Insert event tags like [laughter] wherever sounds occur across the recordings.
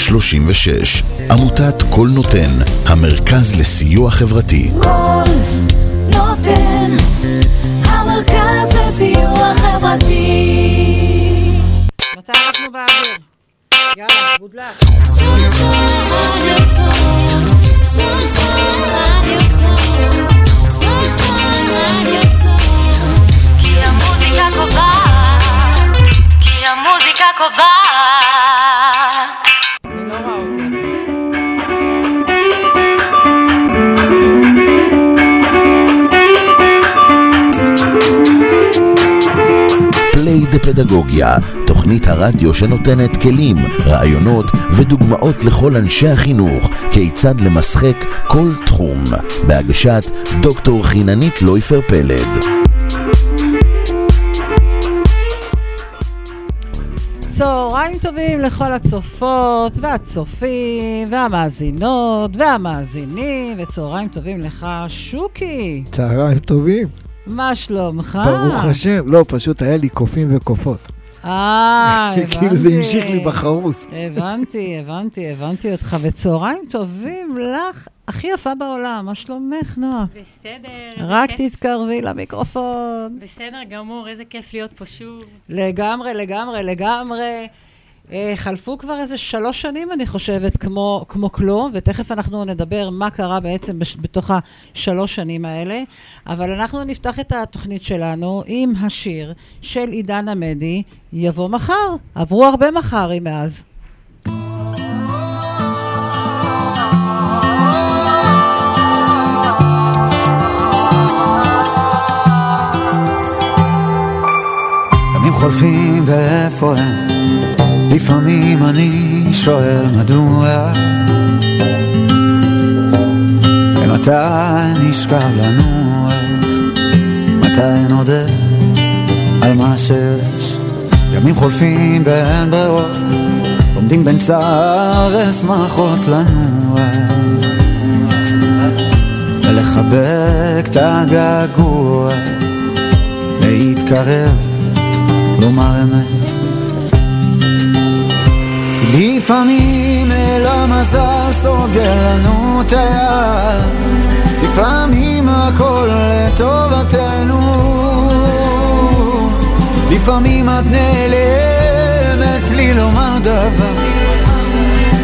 36 עמותת קול נותן, המרכז לסיוע חברתי. קול נותן, המרכז לסיוע חברתי. מתי אנחנו באוויר? יאללה, קובעת, כי המוזיקה קובעת. דה פדגוגיה, תוכנית הרדיו שנותנת כלים, רעיונות ודוגמאות לכל אנשי החינוך כיצד למשחק כל תחום, בהגשת דוקטור חיננית לויפר פלד. צהריים טובים לכל הצופות והצופים והמאזינות והמאזינים וצהריים טובים לך שוקי. צהריים טובים, מה שלומך? ברוך השם. לא, פשוט היה לי קופים וקופות. אה, [laughs] הבנתי. כאילו זה המשיך לי בחרוס. הבנתי, הבנתי, הבנתי אותך וצהריים טובים לך הכי יפה בעולם, מה שלומך נועה? בסדר. רק. תתקרבי למיקרופון. בסדר גמור, איזה כיף להיות פה שוב. לגמרי, לגמרי, לגמרי. אה, חלפו כבר איזה שלוש שנים, אני חושבת, כמו, כמו כלום, ותכף אנחנו נדבר מה קרה בעצם בש, בתוך השלוש שנים האלה. אבל אנחנו נפתח את התוכנית שלנו עם השיר של עידן עמדי, יבוא מחר. עברו הרבה מחרים מאז. ימים חולפים ואיפה הם? לפעמים אני שואל מדוע ומתי נשכב לנוח? מתי נודה על מה שיש? ימים חולפים ואין ברירות עומדים בין צער ושמחות לנוע ולחבק את הגעגוע להתקרב לומר אמת. לפעמים אל המזל סוגר לנו את היד, לפעמים הכל לטובתנו. לפעמים את נעלמת בלי לומר דבר,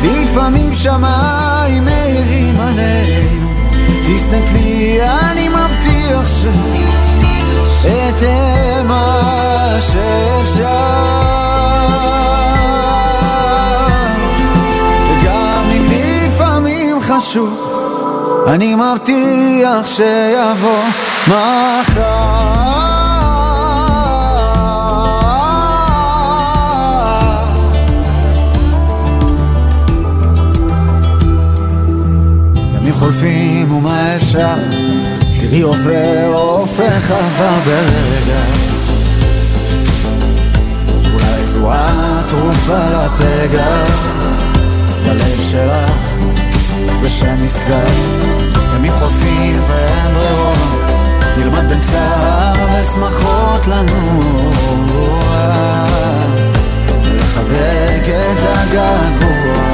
לפעמים שמיים מאירים עלינו. תסתכלי, אני מבטיח ש... אתן מה שאפשר חשוב אני מבטיח שיבוא מחר. ימים חולפים ומה אפשר? תראי עובר הופך עבר ברגע. אולי זו התרופה לפגע. ללב שלך זה שנסגר. ימים חולפים ואין ברירות, נלמד בין צער ושמחות לנוע. ולחבק את הגעגוע,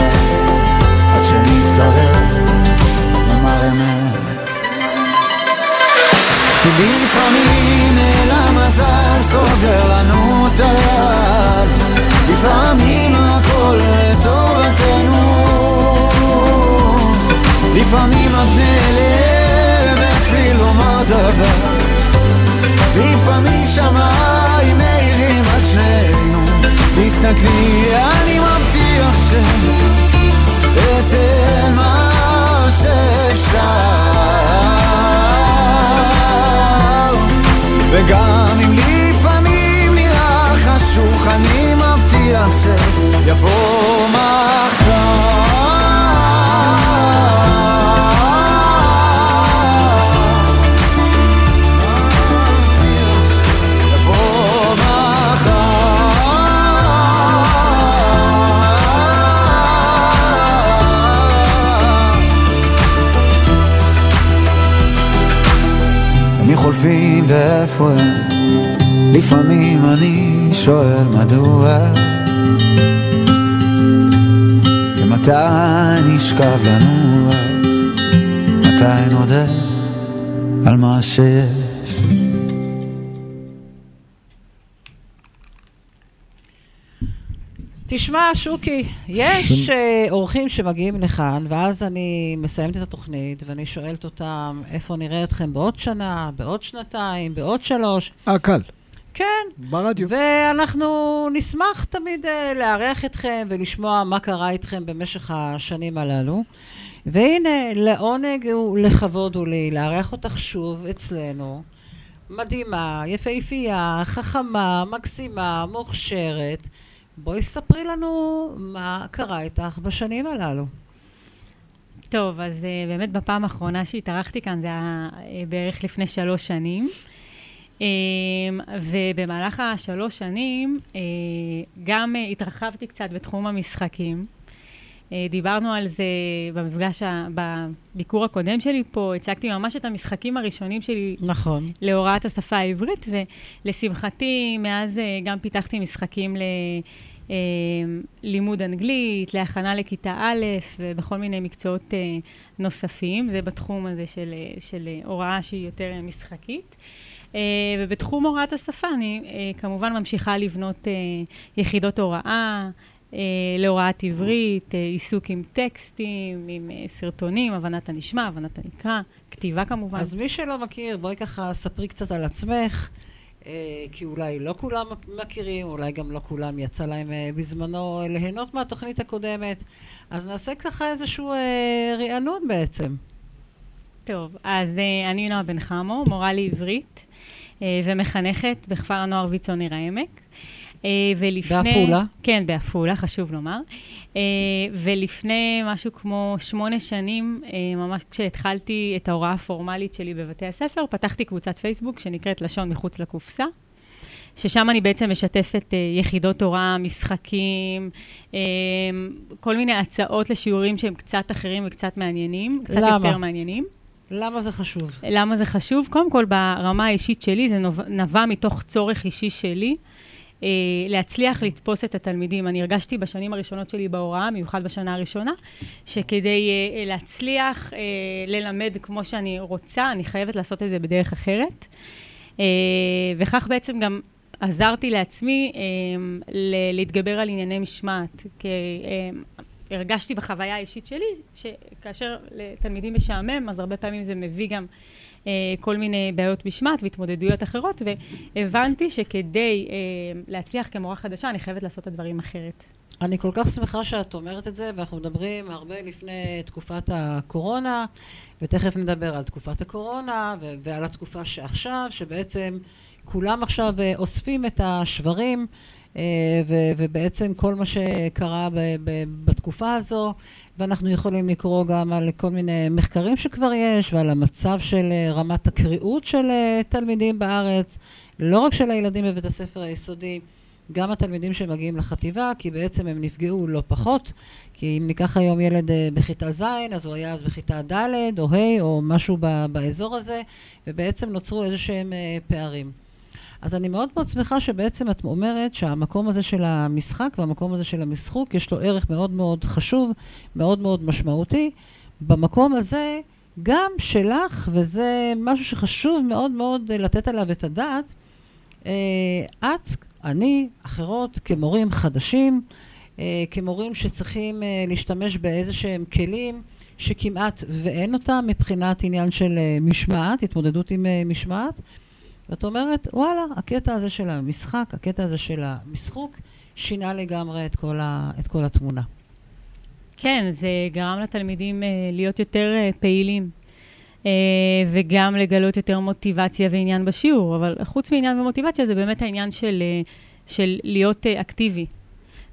עד שנתקרב, נאמר אמת. כי לפעמים נעלם המזל סוגר לנו את היד, לפעמים הכל לטוב. לפעמים את נעלמת בלי לומר דבר. לפעמים שמיים מאירים על שנינו. תסתכלי, אני מבטיח שאתן מה שאפשר. וגם אם לפעמים נראה חשוך אני מבטיח שיבוא מחר ואיפה הם? לפעמים אני שואל מדוע ומתי נשכב לנוח? מתי נודה על מה שיש? תשמע, שוקי, יש אה, אורחים שמגיעים לכאן, ואז אני מסיימת את התוכנית, ואני שואלת אותם, איפה נראה אתכם בעוד שנה, בעוד שנתיים, בעוד שלוש? אה, קל. כן, ברדיו. ואנחנו נשמח תמיד אה, לארח אתכם ולשמוע מה קרה איתכם במשך השנים הללו. והנה, לעונג ולכבוד הוא לי לארח אותך שוב אצלנו. מדהימה, יפהפייה, חכמה, מקסימה, מוכשרת. בואי ספרי לנו מה קרה איתך בשנים הללו. טוב, אז uh, באמת בפעם האחרונה שהתארחתי כאן זה היה uh, בערך לפני שלוש שנים. Um, ובמהלך השלוש שנים uh, גם uh, התרחבתי קצת בתחום המשחקים. Uh, דיברנו על זה במפגש, ה- בביקור הקודם שלי פה, הצגתי ממש את המשחקים הראשונים שלי נכון. להוראת השפה העברית, ולשמחתי, מאז אה, גם פיתחתי משחקים ללימוד אנגלית, להכנה לכיתה א', ובכל מיני מקצועות אה, נוספים. זה בתחום הזה של, אה, של אה, הוראה שהיא יותר אה, משחקית. אה, ובתחום הוראת השפה אני אה, כמובן ממשיכה לבנות אה, יחידות הוראה. אה, להוראת עברית, אה, עיסוק עם טקסטים, עם אה, סרטונים, הבנת הנשמע, הבנת הנקרא, כתיבה כמובן. אז מי שלא מכיר, בואי ככה ספרי קצת על עצמך, כי אולי לא כולם מכירים, אולי גם לא כולם יצא להם אה, בזמנו ליהנות מהתוכנית הקודמת. אז נעשה ככה איזשהו אה, רענון בעצם. טוב, אז אני נועה בן חמו, מורה לעברית ומחנכת בכפר הנוער ויצו ניר העמק. Uh, ולפני... בעפולה? כן, בעפולה, חשוב לומר. Uh, ולפני משהו כמו שמונה שנים, uh, ממש כשהתחלתי את ההוראה הפורמלית שלי בבתי הספר, פתחתי קבוצת פייסבוק שנקראת לשון מחוץ לקופסה. ששם אני בעצם משתפת uh, יחידות הוראה, משחקים, um, כל מיני הצעות לשיעורים שהם קצת אחרים וקצת מעניינים, קצת למה? יותר מעניינים. למה זה חשוב? למה זה חשוב? קודם כל, ברמה האישית שלי, זה נבע מתוך צורך אישי שלי. אה, להצליח לתפוס את התלמידים. אני הרגשתי בשנים הראשונות שלי בהוראה, במיוחד בשנה הראשונה, שכדי אה, אה, להצליח ללמד כמו שאני רוצה, אני חייבת לעשות את זה בדרך אחרת. וכך בעצם גם עזרתי לעצמי להתגבר על ענייני משמעת. כי הרגשתי בחוויה האישית שלי, שכאשר לתלמידים משעמם, אז הרבה פעמים זה מביא גם כל מיני בעיות משמעת והתמודדויות אחרות, והבנתי שכדי אה, להצליח כמורה חדשה, אני חייבת לעשות את הדברים אחרת. אני כל כך שמחה שאת אומרת את זה, ואנחנו מדברים הרבה לפני תקופת הקורונה, ותכף נדבר על תקופת הקורונה ו- ועל התקופה שעכשיו, שבעצם כולם עכשיו אה, אוספים את השברים, אה, ו- ובעצם כל מה שקרה ב- ב- בתקופה הזו, ואנחנו יכולים לקרוא גם על כל מיני מחקרים שכבר יש, ועל המצב של אה, רמת הקריאות של אה, תלמידים בארץ, לא רק של הילדים בבית הספר היסודי, גם התלמידים שמגיעים לחטיבה, כי בעצם הם נפגעו לא פחות, כי אם ניקח היום ילד אה, בכיתה ז', אז הוא היה אז בכיתה ד' או ה' או משהו באזור הזה, ובעצם נוצרו איזה שהם פערים. אז אני מאוד מאוד שמחה שבעצם את אומרת שהמקום הזה של המשחק והמקום הזה של המשחוק, יש לו ערך מאוד מאוד חשוב, מאוד מאוד משמעותי. במקום הזה, גם שלך, וזה משהו שחשוב מאוד מאוד לתת עליו את הדעת, אה, את אני, אחרות, כמורים חדשים, אה, כמורים שצריכים אה, להשתמש באיזה שהם כלים שכמעט ואין אותם מבחינת עניין של משמעת, התמודדות עם משמעת. ואת אומרת, וואלה, הקטע הזה של המשחק, הקטע הזה של המשחוק, שינה לגמרי את כל, ה, את כל התמונה. כן, זה גרם לתלמידים אה, להיות יותר אה, פעילים. אה, וגם לגלות יותר מוטיבציה ועניין בשיעור, אבל חוץ מעניין ומוטיבציה זה באמת העניין של, אה, של להיות אה, אקטיבי.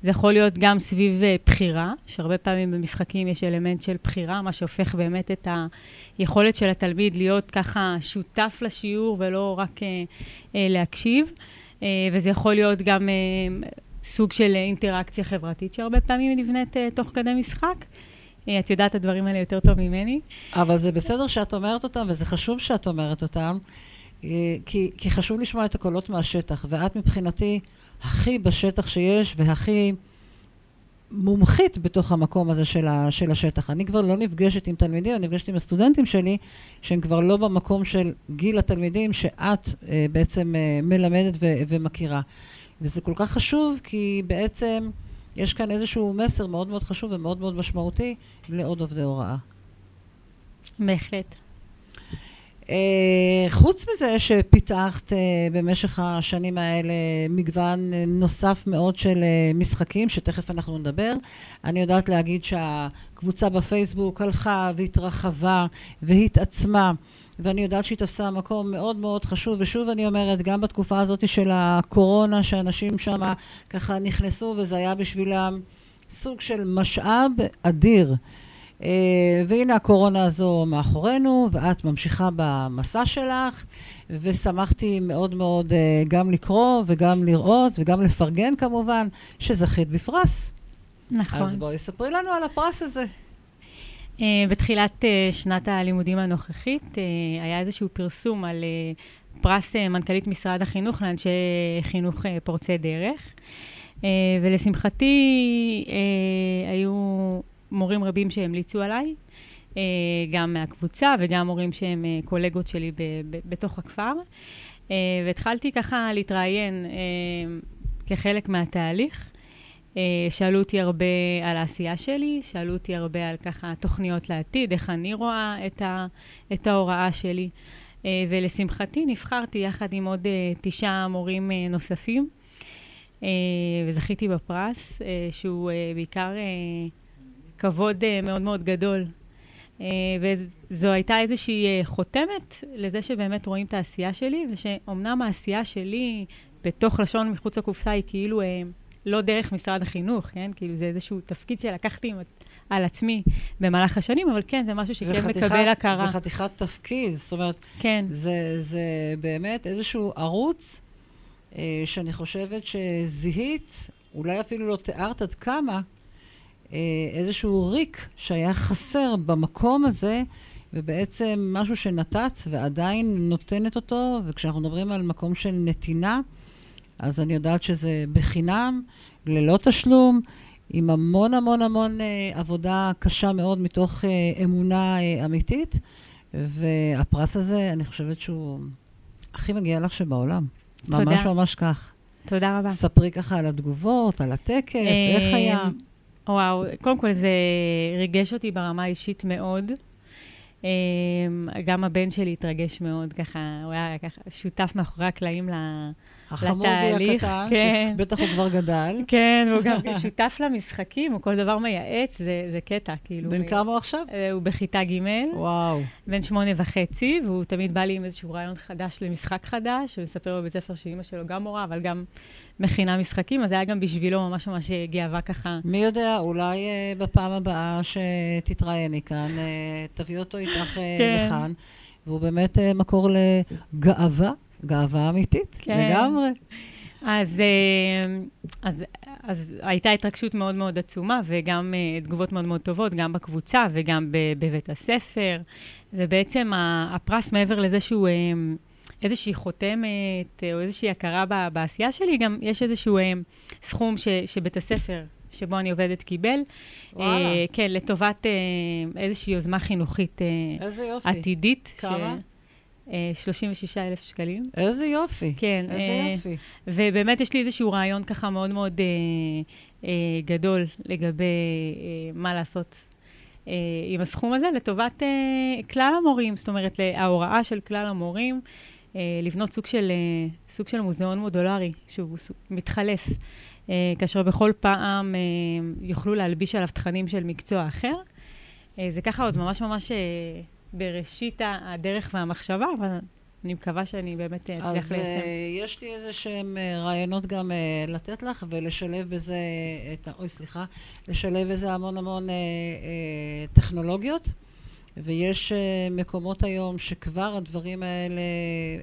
זה יכול להיות גם סביב אה, בחירה, שהרבה פעמים במשחקים יש אלמנט של בחירה, מה שהופך באמת את היכולת של התלמיד להיות ככה שותף לשיעור ולא רק אה, אה, להקשיב. וזה יכול להיות גם סוג של אינטראקציה חברתית שהרבה פעמים נבנית תוך כדי משחק. את יודעת את הדברים האלה יותר טוב ממני. אבל זה בסדר שאת אומרת אותם, וזה חשוב שאת אומרת אותם, כי, כי חשוב לשמוע את הקולות מהשטח, ואת מבחינתי הכי בשטח שיש, והכי מומחית בתוך המקום הזה של, ה, של השטח. אני כבר לא נפגשת עם תלמידים, אני נפגשת עם הסטודנטים שלי, שהם כבר לא במקום של גיל התלמידים שאת אה, בעצם אה, מלמדת ו, ומכירה. וזה כל כך חשוב, כי בעצם יש כאן איזשהו מסר מאוד מאוד חשוב ומאוד מאוד משמעותי לעוד עובדי הוראה. בהחלט. Uh, חוץ מזה שפיתחת uh, במשך השנים האלה מגוון נוסף מאוד של uh, משחקים, שתכף אנחנו נדבר, אני יודעת להגיד שהקבוצה בפייסבוק הלכה והתרחבה והתעצמה, ואני יודעת שהיא תפסה מקום מאוד מאוד חשוב, ושוב אני אומרת, גם בתקופה הזאת של הקורונה, שאנשים שם ככה נכנסו, וזה היה בשבילם סוג של משאב אדיר. Uh, והנה הקורונה הזו מאחורינו, ואת ממשיכה במסע שלך, ושמחתי מאוד מאוד uh, גם לקרוא וגם לראות וגם לפרגן כמובן, שזכית בפרס. נכון. אז בואי ספרי לנו על הפרס הזה. Uh, בתחילת uh, שנת הלימודים הנוכחית uh, היה איזשהו פרסום על פרס מנכ"לית משרד החינוך לאנשי חינוך פורצי דרך. ולשמחתי היו מורים רבים שהמליצו עליי, אה, גם מהקבוצה וגם מורים שהם אה, קולגות שלי בתוך הכפר. אה, והתחלתי ככה להתראיין כחלק מהתהליך. שאלו אותי הרבה על העשייה שלי, שאלו אותי הרבה על ככה תוכניות לעתיד, איך אני רואה את, ה- את ההוראה שלי. ולשמחתי נבחרתי יחד עם עוד תשעה מורים נוספים, וזכיתי בפרס, שהוא בעיקר כבוד uh, מאוד מאוד גדול. Uh, וזו הייתה איזושהי uh, חותמת לזה שבאמת רואים את העשייה שלי, ושאומנם העשייה שלי בתוך לשון מחוץ לקופסה היא כאילו לא דרך משרד החינוך, כן? כאילו זה איזשהו תפקיד שלקחתי על עצמי במהלך השנים, אבל כן, זה משהו שכן וחתיכת, מקבל הכרה. וחתיכת תפקיד, זאת אומרת, כן. זה, זה באמת איזשהו ערוץ uh, שאני חושבת שזיהית, אולי אפילו לא תיארת עד כמה, איזשהו ריק שהיה חסר במקום הזה, ובעצם משהו שנתת ועדיין נותנת אותו, וכשאנחנו מדברים על מקום של נתינה, אז אני יודעת שזה בחינם, ללא תשלום, עם המון המון המון אה, עבודה קשה מאוד מתוך אה, אמונה אה, אמיתית, והפרס הזה, אני חושבת שהוא הכי מגיע לך שבעולם. תודה. ממש ממש כך. תודה רבה. ספרי ככה על התגובות, על הטקס, איך היה. וואו, קודם כל זה ריגש אותי ברמה האישית מאוד. אמ, גם הבן שלי התרגש מאוד, ככה, הוא היה ככה שותף מאחורי הקלעים החמודי הקטן, כן. שבטח הוא כבר גדל. כן, הוא גם [laughs] שותף למשחקים, הוא כל דבר מייעץ, זה, זה קטע, כאילו. בן כמה הוא עכשיו? אה, הוא בכיתה ג'. וואו. בן שמונה וחצי, והוא תמיד בא לי עם איזשהו רעיון חדש למשחק חדש, ומספר בבית ספר שאימא שלו גם מורה, אבל גם מכינה משחקים, אז זה היה גם בשבילו ממש ממש גאווה ככה. מי יודע, אולי uh, בפעם הבאה שתתראייני כאן, uh, תביא אותו איתך uh, כן. לכאן, והוא באמת uh, מקור לגאווה. גאווה אמיתית, כן. לגמרי. אז, אז, אז הייתה התרגשות מאוד מאוד עצומה, וגם תגובות מאוד מאוד טובות, גם בקבוצה וגם בבית הספר. ובעצם הפרס, מעבר לזה שהוא איזושהי חותמת או איזושהי הכרה בעשייה שלי, גם יש איזשהו סכום ש, שבית הספר שבו אני עובדת קיבל. וואלה. אה, כן, לטובת אה, איזושהי יוזמה חינוכית אה, איזה יופי. עתידית. כמה? אה, 36 אלף שקלים. איזה יופי. כן. איזה אה, יופי. ובאמת יש לי איזשהו רעיון ככה מאוד מאוד אה, אה, גדול לגבי אה, מה לעשות אה, עם הסכום הזה לטובת אה, כלל המורים, זאת אומרת, ההוראה של כלל המורים, אה, לבנות סוג של, אה, סוג של מוזיאון מודולרי, שהוא סוג, מתחלף, אה, כאשר בכל פעם אה, יוכלו להלביש עליו תכנים של מקצוע אחר. אה, זה ככה עוד ממש ממש אה, בראשית הדרך והמחשבה, אבל אני מקווה שאני באמת אה, אצליח אז ליישם. אה, יש לי איזה שהם אה, רעיונות גם אה, לתת לך, ולשלב בזה את ה... אוי, סליחה. לשלב בזה המון המון אה, אה, טכנולוגיות. ויש אה, מקומות היום שכבר הדברים האלה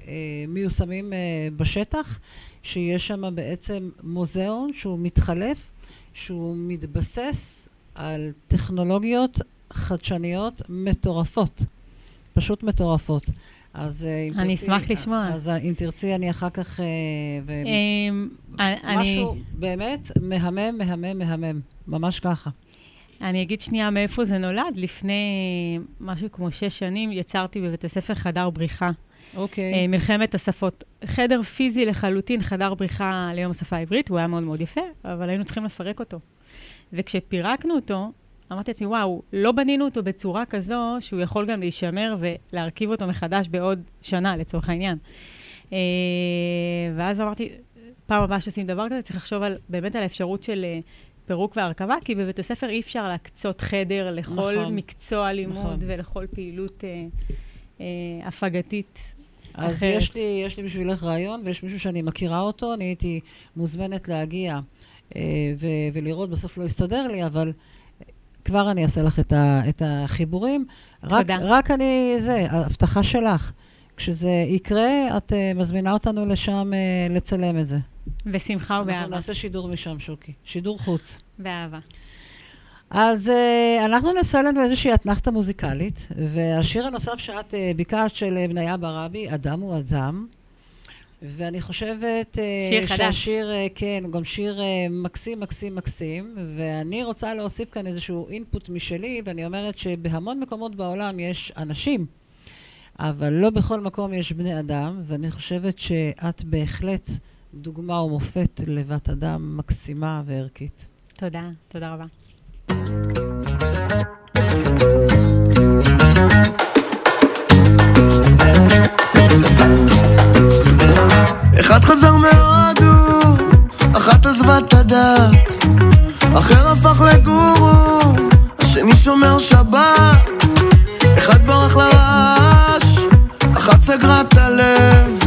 אה, מיושמים אה, בשטח, שיש שם בעצם מוזיאון שהוא מתחלף, שהוא מתבסס על טכנולוגיות חדשניות מטורפות. פשוט מטורפות. אז אה, אם אני תרצי- אשמח לשמוע. אז אה, אם תרצי, אני אחר כך... אה, ו- אמ, אני, משהו באמת מהמם, מהמם, מהמם. ממש ככה. אני אגיד שנייה מאיפה זה נולד. לפני משהו כמו שש שנים יצרתי בבית הספר חדר בריחה. אוקיי. אה, מלחמת השפות. חדר פיזי לחלוטין, חדר בריחה ליום השפה העברית, הוא היה מאוד מאוד יפה, אבל היינו צריכים לפרק אותו. וכשפירקנו אותו, אמרתי לעצמי, וואו, לא בנינו אותו בצורה כזו שהוא יכול גם להישמר ולהרכיב אותו מחדש בעוד שנה, לצורך העניין. אה, ואז אמרתי, פעם הבאה שעושים דבר כזה, צריך לחשוב על, באמת על האפשרות של אה, פירוק והרכבה, כי בבית הספר אי אפשר להקצות חדר לכל נכון. מקצוע לימוד נכון. ולכל פעילות אה, אה, הפגתית אז אחרת. יש לי, יש לי בשבילך רעיון, ויש מישהו שאני מכירה אותו, אני הייתי מוזמנת להגיע אה, ו- ולראות, בסוף לא יסתדר לי, אבל כבר אני אעשה לך את, ה- את החיבורים. רק, תודה. רק אני, זה, הבטחה שלך. כשזה יקרה, את uh, מזמינה אותנו לשם uh, לצלם את זה. בשמחה אנחנו ובאהבה. נעשה שידור משם, שוקי. שידור חוץ. באהבה. אז uh, אנחנו נעשה לנו איזושהי אתנחתה מוזיקלית, והשיר הנוסף שאת uh, ביקשת של בניה ברבי, אדם הוא אדם. ואני חושבת uh, שיר חדש. שהשיר, uh, כן, הוא גם שיר uh, מקסים, מקסים, מקסים, ואני רוצה להוסיף כאן איזשהו אינפוט משלי, ואני אומרת שבהמון מקומות בעולם יש אנשים, אבל לא בכל מקום יש בני אדם, ואני חושבת שאת בהחלט דוגמה ומופת לבת אדם מקסימה וערכית. תודה, תודה רבה. אחד חזר מהודו, אחת עזבה את הדת, אחר הפך לגורו, השני שומר שבת, אחד ברח לרעש, אחת סגרה את הלב,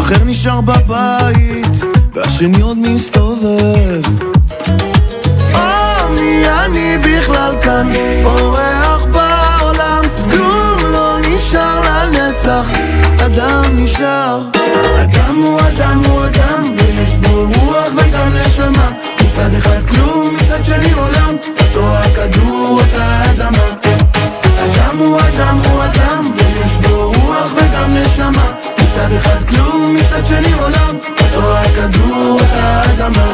אחר נשאר בבית, והשני עוד מסתובב. או, מי אני בכלל כאן, אורח בעולם, כלום לא נשאר לנצח, אדם נשאר. אדם הוא אדם הוא אדם, ויש בו רוח וגם נשמה. מצד אחד כלום, מצד שני עולם, אותו הכדור, אותה אדמה. אדם הוא אדם הוא אדם, ויש בו רוח וגם נשמה. מצד אחד כלום, מצד שני עולם, אותו הכדור, אותה אדמה.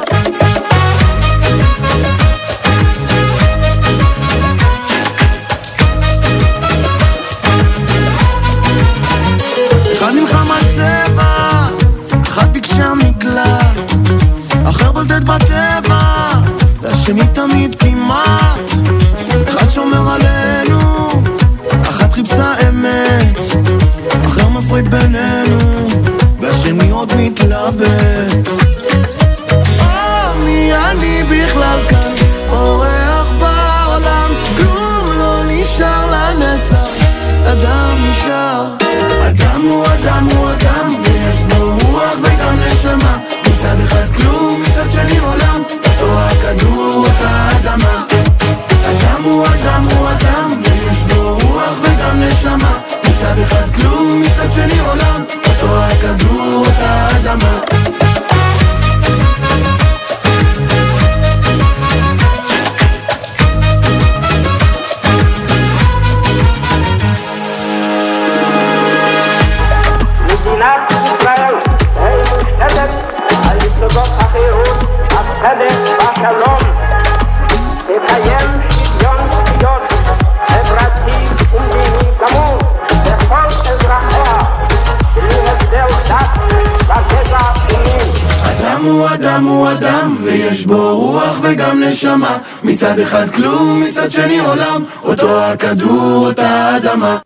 וגם נשמה. מצד אחד כלום, מצד שני עולם, אותו הכדור, אותה האדמה.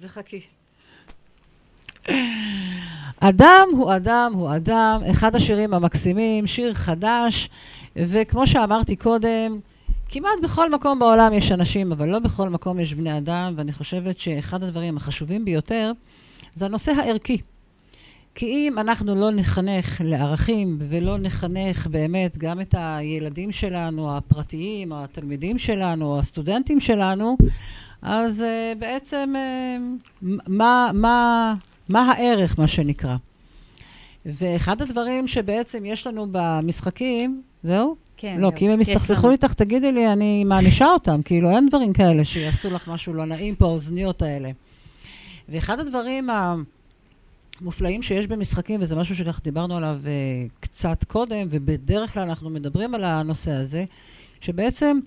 וחכי. אדם הוא אדם הוא אדם, אחד השירים המקסימים, שיר חדש, וכמו שאמרתי קודם, כמעט בכל מקום בעולם יש אנשים, אבל לא בכל מקום יש בני אדם, ואני חושבת שאחד הדברים החשובים ביותר זה הנושא הערכי. כי אם אנחנו לא נחנך לערכים ולא נחנך באמת גם את הילדים שלנו, הפרטיים, התלמידים שלנו, הסטודנטים שלנו, אז uh, בעצם uh, מה, מה, מה הערך, מה שנקרא. ואחד הדברים שבעצם יש לנו במשחקים, זהו? כן. לא. כי אם הם יסתכסכו. איתך, תגידי לי, אני מענישה אותם. כאילו, אין דברים כאלה שיעשו לך משהו לא נעים פה, האוזניות האלה. ואחד הדברים המופלאים שיש במשחקים, וזה משהו שכך דיברנו עליו uh, קצת קודם, ובדרך כלל אנחנו מדברים על הנושא הזה, שבעצם,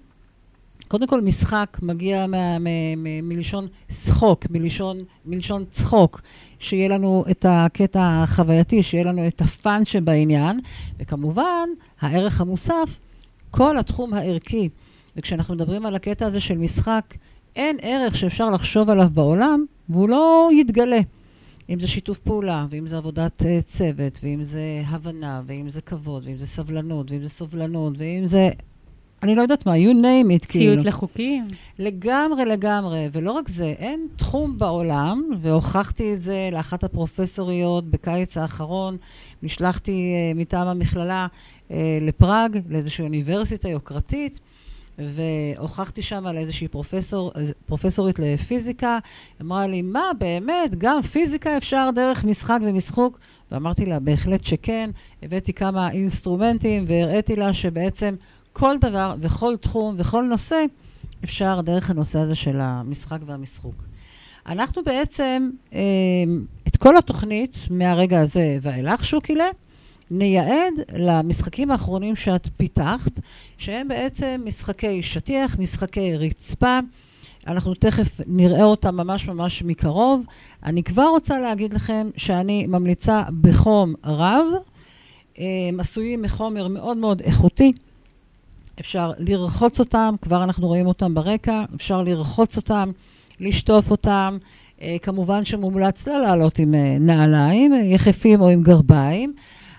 קודם כל משחק מגיע מה, מ, מ, מלשון שחוק, מלשון, מלשון צחוק, שיהיה לנו את הקטע החווייתי, שיהיה לנו את הפאן שבעניין, וכמובן, הערך המוסף, כל התחום הערכי. וכשאנחנו מדברים על הקטע הזה של משחק, אין ערך שאפשר לחשוב עליו בעולם, והוא לא יתגלה. אם זה שיתוף פעולה, ואם זה עבודת uh, צוות, ואם זה הבנה, ואם זה כבוד, ואם זה סבלנות, ואם זה סובלנות, ואם זה... אני לא יודעת מה, you name it, כאילו. ציות לחוקים. לגמרי, לגמרי. ולא רק זה, אין תחום בעולם, והוכחתי את זה לאחת הפרופסוריות בקיץ האחרון, נשלחתי uh, מטעם המכללה uh, לפראג, לאיזושהי אוניברסיטה יוקרתית, והוכחתי שם על איזושהי פרופסור, פרופסורית לפיזיקה, אמרה לי, מה, באמת, גם פיזיקה אפשר דרך משחק ומשחוק? ואמרתי לה, בהחלט שכן. הבאתי כמה אינסטרומנטים והראיתי לה שבעצם כל דבר וכל תחום וכל נושא אפשר דרך הנושא הזה של המשחק והמשחוק. אנחנו בעצם, אה, את כל התוכנית מהרגע הזה ואילך, שוקילה, נייעד למשחקים האחרונים שאת פיתחת, שהם בעצם משחקי שטיח, משחקי רצפה. אנחנו תכף נראה אותם ממש ממש מקרוב. אני כבר רוצה להגיד לכם שאני ממליצה בחום רב. הם עשויים מחומר מאוד מאוד איכותי. אפשר לרחוץ אותם, כבר אנחנו רואים אותם ברקע, אפשר לרחוץ אותם, לשטוף אותם. אה, כמובן שמומלץ לא לעלות עם אה, נעליים, אה, יחפים או עם גרביים,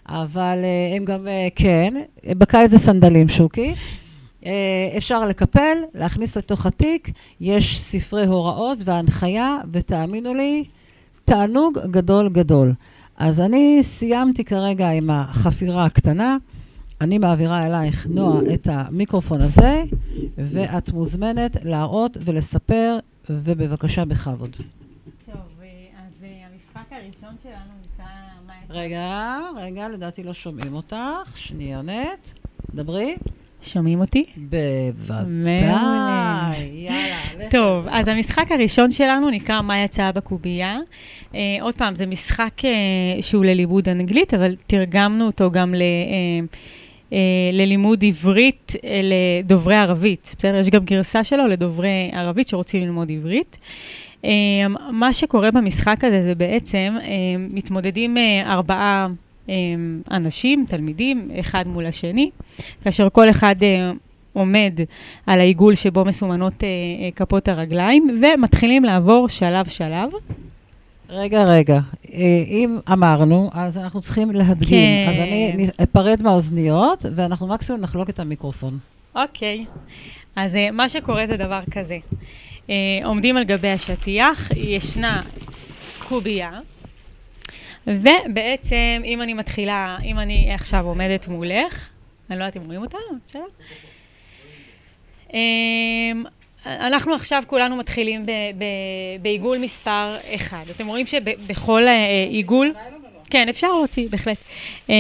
אבל אה, הם גם, אה, כן, בקיץ זה סנדלים, שוקי. אה, אפשר לקפל, להכניס לתוך התיק, יש ספרי הוראות והנחיה, ותאמינו לי, תענוג גדול גדול. אז אני סיימתי כרגע עם החפירה הקטנה. אני מעבירה אלייך, נועה, את המיקרופון הזה, ואת מוזמנת להראות ולספר, ובבקשה בכבוד. טוב, אה, אז אה, המשחק הראשון שלנו נקרא... מה יצא? רגע, רגע, לדעתי לא שומעים אותך. שניונת. דברי. שומעים אותי? בוודאי. יאללה. טוב, אז המשחק הראשון שלנו נקרא מה יצא בקובייה. אה, עוד פעם, זה משחק אה, שהוא ללימוד אנגלית, אבל תרגמנו אותו גם ל... אה, אה, ללימוד עברית אה, לדוברי ערבית. בסדר? יש גם גרסה שלו לדוברי ערבית שרוצים ללמוד עברית. אה, מה שקורה במשחק הזה זה בעצם, אה, מתמודדים אה, ארבעה אה, אנשים, תלמידים, אחד מול השני, כאשר כל אחד אה, עומד על העיגול שבו מסומנות אה, כפות הרגליים, ומתחילים לעבור שלב-שלב. רגע, רגע. אם אמרנו, אז אנחנו צריכים להדגים. כן. אז אני אפרד מהאוזניות, ואנחנו מקסימום נחלוק את המיקרופון. אוקיי. אז מה שקורה זה דבר כזה. Uh, עומדים על גבי השטיח, ישנה קובייה, ובעצם, אם אני מתחילה, אם אני עכשיו עומדת מולך, אני לא יודעת אם רואים אותה, בסדר? Um, אנחנו עכשיו כולנו מתחילים בעיגול מספר 1. אתם רואים שבכל uh, עיגול... כן, אפשר להוציא, בהחלט. Um,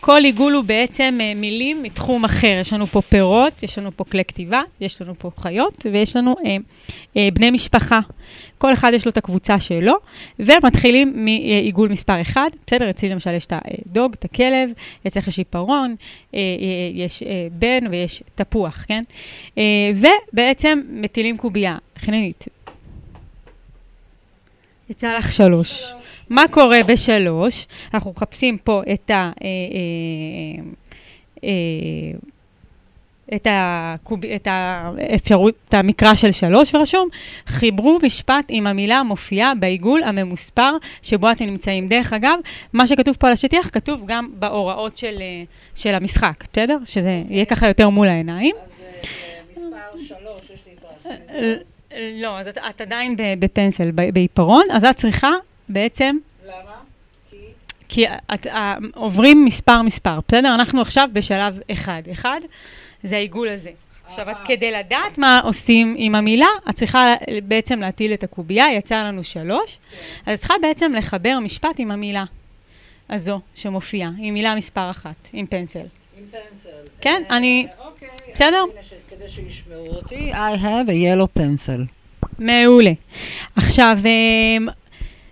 כל עיגול הוא בעצם uh, מילים מתחום אחר. יש לנו פה פירות, יש לנו פה כלי כתיבה, יש לנו פה חיות, ויש לנו uh, uh, בני משפחה. כל אחד יש לו את הקבוצה שלו, ומתחילים מעיגול מספר 1. בסדר, אצלי למשל יש את הדוג, את הכלב, יש uh, uh, יש בן ויש תפוח, כן? ובעצם מטילים קובייה. חננית. יצא לך שלוש. מה קורה בשלוש? אנחנו מחפשים פה את ה... אה, אה, אה, את, הקוב, את האפשרות, את המקרא של שלוש, ורשום, חיברו משפט עם המילה המופיעה בעיגול הממוספר שבו אתם נמצאים. דרך אגב, מה שכתוב פה על השטיח כתוב גם בהוראות של, של המשחק, בסדר? שזה יהיה ככה יותר מול העיניים. אז מספר שלוש, יש לי את לא, אז את, את עדיין בפנסל, בעיפרון, אז את צריכה בעצם, למה? כי... כי את, אה, עוברים מספר מספר, בסדר? אנחנו עכשיו בשלב אחד. אחד זה העיגול הזה. עכשיו, את כדי לדעת מה עושים עם המילה, את צריכה בעצם להטיל את הקובייה, יצא לנו שלוש, אז את צריכה בעצם לחבר משפט עם המילה הזו שמופיעה, עם מילה מספר אחת, עם פנסל. עם פנסל. כן, אה, אני... אוקיי. בסדר? כדי שישמעו אותי, I have a yellow pencil. מעולה. עכשיו, אמ,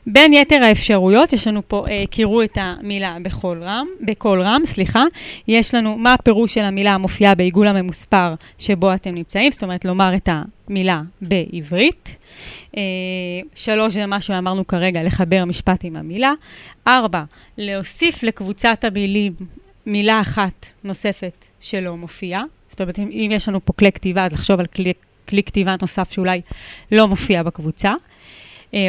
בין יתר האפשרויות, יש לנו פה, אה, קראו את המילה בקול רם, בקול רם, סליחה. יש לנו מה הפירוש של המילה המופיעה בעיגול הממוספר שבו אתם נמצאים, זאת אומרת, לומר את המילה בעברית. אה, שלוש, זה מה שאמרנו כרגע, לחבר משפט עם המילה. ארבע, להוסיף לקבוצת המילים מילה אחת נוספת שלא מופיעה. זאת אומרת, אם, יש לנו פה כלי כתיבה, אז לחשוב על כלי, כלי כתיבה נוסף שאולי לא מופיע בקבוצה,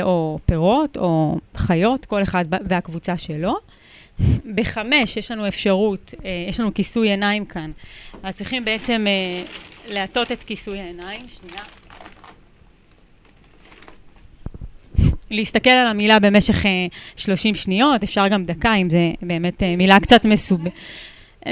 או פירות, או חיות, כל אחד והקבוצה שלו. בחמש יש לנו אפשרות, אה, יש לנו כיסוי עיניים כאן, אז צריכים בעצם אה, להטות את כיסוי העיניים, שנייה. להסתכל על המילה במשך אה, 30 שניות, אפשר גם דקה, אם זה באמת אה, מילה קצת מסובכת.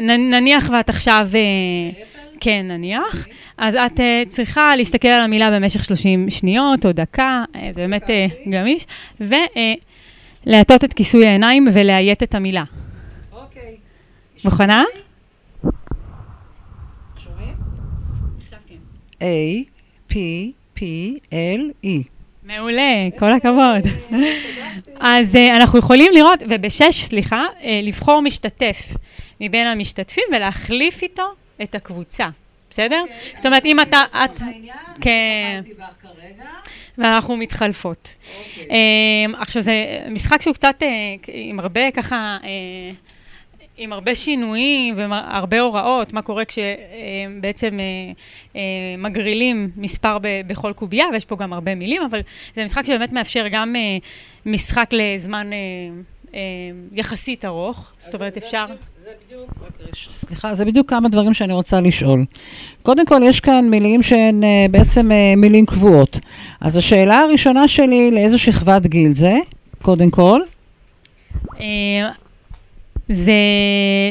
נניח ואת עכשיו, אה, כן, נניח, אז את אה, צריכה להסתכל על המילה במשך 30 שניות או דקה, אה, זה באמת אה, גמיש, ולהטות את כיסוי העיניים ולאיית את המילה. אוקיי. מוכנה? כן. A, P, P, L, E. מעולה, כל הכבוד. אז uh, אנחנו יכולים לראות, ובשש, סליחה, uh, לבחור משתתף מבין המשתתפים ולהחליף איתו את הקבוצה, בסדר? זאת אומרת, אם אתה... את... כן. ואנחנו מתחלפות. Um, עכשיו, זה משחק שהוא קצת uh, עם הרבה ככה... Uh, עם הרבה שינויים והרבה הוראות, מה קורה כשבעצם מגרילים מספר בכל קובייה, ויש פה גם הרבה מילים, אבל זה משחק שבאמת מאפשר גם אה, משחק לזמן אה, אה, יחסית ארוך, זאת אומרת אפשר... זה בדיוק, סליחה, זה בדיוק כמה דברים שאני רוצה לשאול. קודם כל, יש כאן מילים שהן אה, בעצם אה, מילים קבועות. אז השאלה הראשונה שלי, לאיזו שכבת גיל זה, קודם כל? אה, זה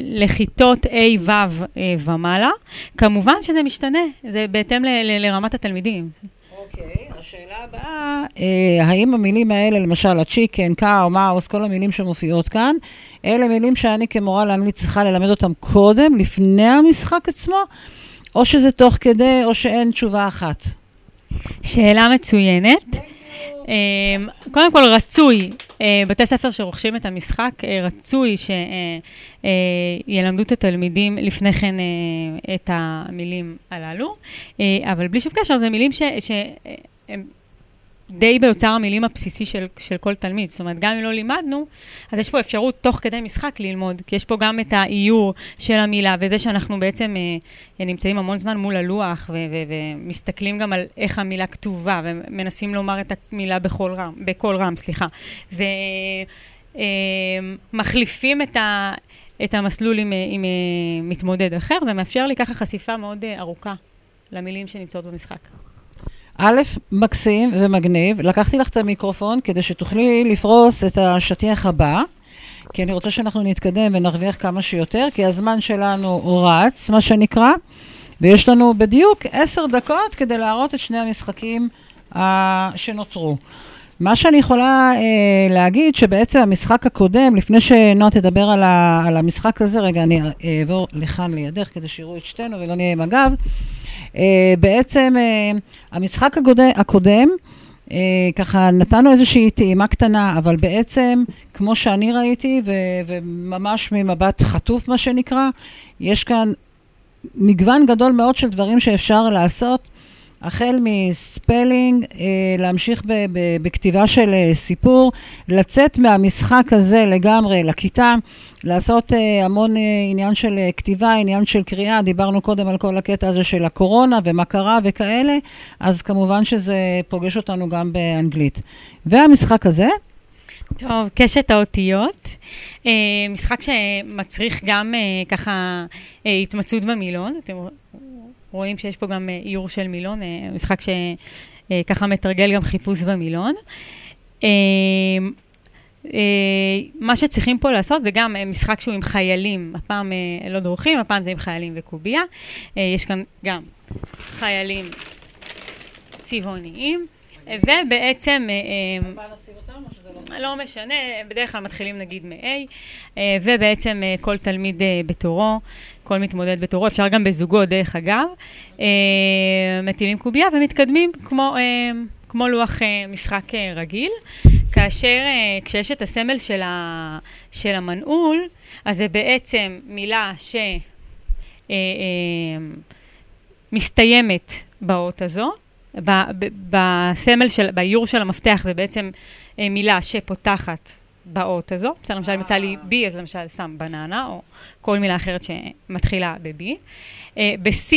לכיתות A-ו' אה, ומעלה. כמובן שזה משתנה, זה בהתאם ל- ל- לרמת התלמידים. אוקיי, השאלה הבאה, אה, האם המילים האלה, למשל הצ'יקן, קאו, מאוס, כל המילים שמופיעות כאן, אלה מילים שאני כמורה לאנגלית צריכה ללמד אותם קודם, לפני המשחק עצמו, או שזה תוך כדי, או שאין תשובה אחת? שאלה מצוינת. אמ, קודם כל, רצוי, אה, בתי ספר שרוכשים את המשחק, אה, רצוי שילמדו את התלמידים לפני כן אה, את המילים הללו, אה, אבל בלי שום קשר, זה מילים ש... אה, הם די באוצר המילים הבסיסי של, של כל תלמיד. זאת אומרת, גם אם לא לימדנו, אז יש פה אפשרות תוך כדי משחק ללמוד, כי יש פה גם את האיור של המילה, וזה שאנחנו בעצם אה, נמצאים המון זמן מול הלוח, ו- ו- ומסתכלים גם על איך המילה כתובה, ומנסים לומר את המילה בקול רם, בקול רם, סליחה. ומחליפים את ה... את המסלול עם, אה, עם אה, מתמודד אחר, זה מאפשר לי ככה חשיפה מאוד אה, ארוכה למילים שנמצאות במשחק. א', מקסים ומגניב. לקחתי לך את המיקרופון כדי שתוכלי לפרוס את השטיח הבא, כי אני רוצה שאנחנו נתקדם ונרוויח כמה שיותר, כי הזמן שלנו רץ, מה שנקרא, ויש לנו בדיוק עשר דקות כדי להראות את שני המשחקים uh, שנותרו. מה שאני יכולה אה, להגיד, שבעצם המשחק הקודם, לפני שנועה תדבר על, ה, על המשחק הזה, רגע, אני אעבור לכאן לידך כדי שיראו את שתינו ולא נהיה עם הגב. אה, בעצם אה, המשחק הקודם, אה, ככה נתנו איזושהי טעימה קטנה, אבל בעצם, כמו שאני ראיתי, ו, וממש ממבט חטוף, מה שנקרא, יש כאן מגוון גדול מאוד של דברים שאפשר לעשות. החל מספלינג, אה, להמשיך בכתיבה של אה, סיפור, לצאת מהמשחק הזה לגמרי לכיתה, לעשות אה, המון עניין של כתיבה, עניין של קריאה, דיברנו קודם על כל הקטע הזה של הקורונה ומה קרה וכאלה, אז כמובן שזה פוגש אותנו גם באנגלית. והמשחק הזה, טוב, קשת האותיות. משחק שמצריך גם ככה התמצאות במילון. אתם רואים שיש פה גם אה, איור של מילון, אה, משחק שככה מתרגל גם חיפוש במילון. אה, אה, מה שצריכים פה לעשות זה גם אה, משחק שהוא עם חיילים, הפעם אה, לא דרוכים, הפעם זה עם חיילים וקובייה. אה, יש כאן גם חיילים צבעוניים, אה, ובעצם... אה, אה, לא משנה, בדרך כלל מתחילים נגיד מ-A, אה, ובעצם אה, כל תלמיד אה, בתורו, כל מתמודד בתורו, אפשר גם בזוגו דרך אגב, אה, מטילים קובייה ומתקדמים כמו, אה, כמו לוח אה, משחק רגיל, כאשר כשיש את הסמל של, ה, של המנעול, אז זה בעצם מילה ש... מסתיימת באות הזו. בסמל של, באיור של המפתח זה בעצם מילה שפותחת באות הזו. בסדר, למשל, אם יצא לי בי, אז למשל שם בננה, או כל מילה אחרת שמתחילה ב-B. אה, ב-C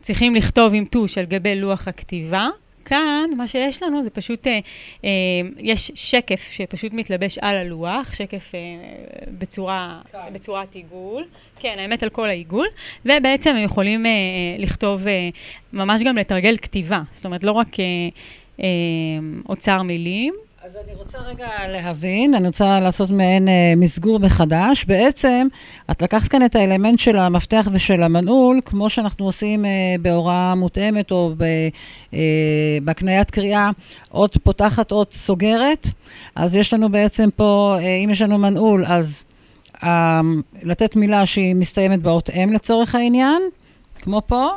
צריכים לכתוב עם טוש על גבי לוח הכתיבה. כאן, מה שיש לנו זה פשוט, אה, אה, יש שקף שפשוט מתלבש על הלוח, שקף אה, בצורה, בצורת עיגול. כן, האמת על כל העיגול, ובעצם הם יכולים אה, אה, לכתוב, אה, ממש גם לתרגל כתיבה. זאת אומרת, לא רק אה, אה, אוצר מילים, אז אני רוצה רגע להבין, אני רוצה לעשות מעין אה, מסגור מחדש. בעצם, את לקחת כאן את האלמנט של המפתח ושל המנעול, כמו שאנחנו עושים אה, בהוראה מותאמת או ב, אה, בהקניית קריאה, אות פותחת, אות סוגרת. אז יש לנו בעצם פה, אה, אם יש לנו מנעול, אז אה, לתת מילה שהיא מסתיימת באות אם לצורך העניין, כמו פה.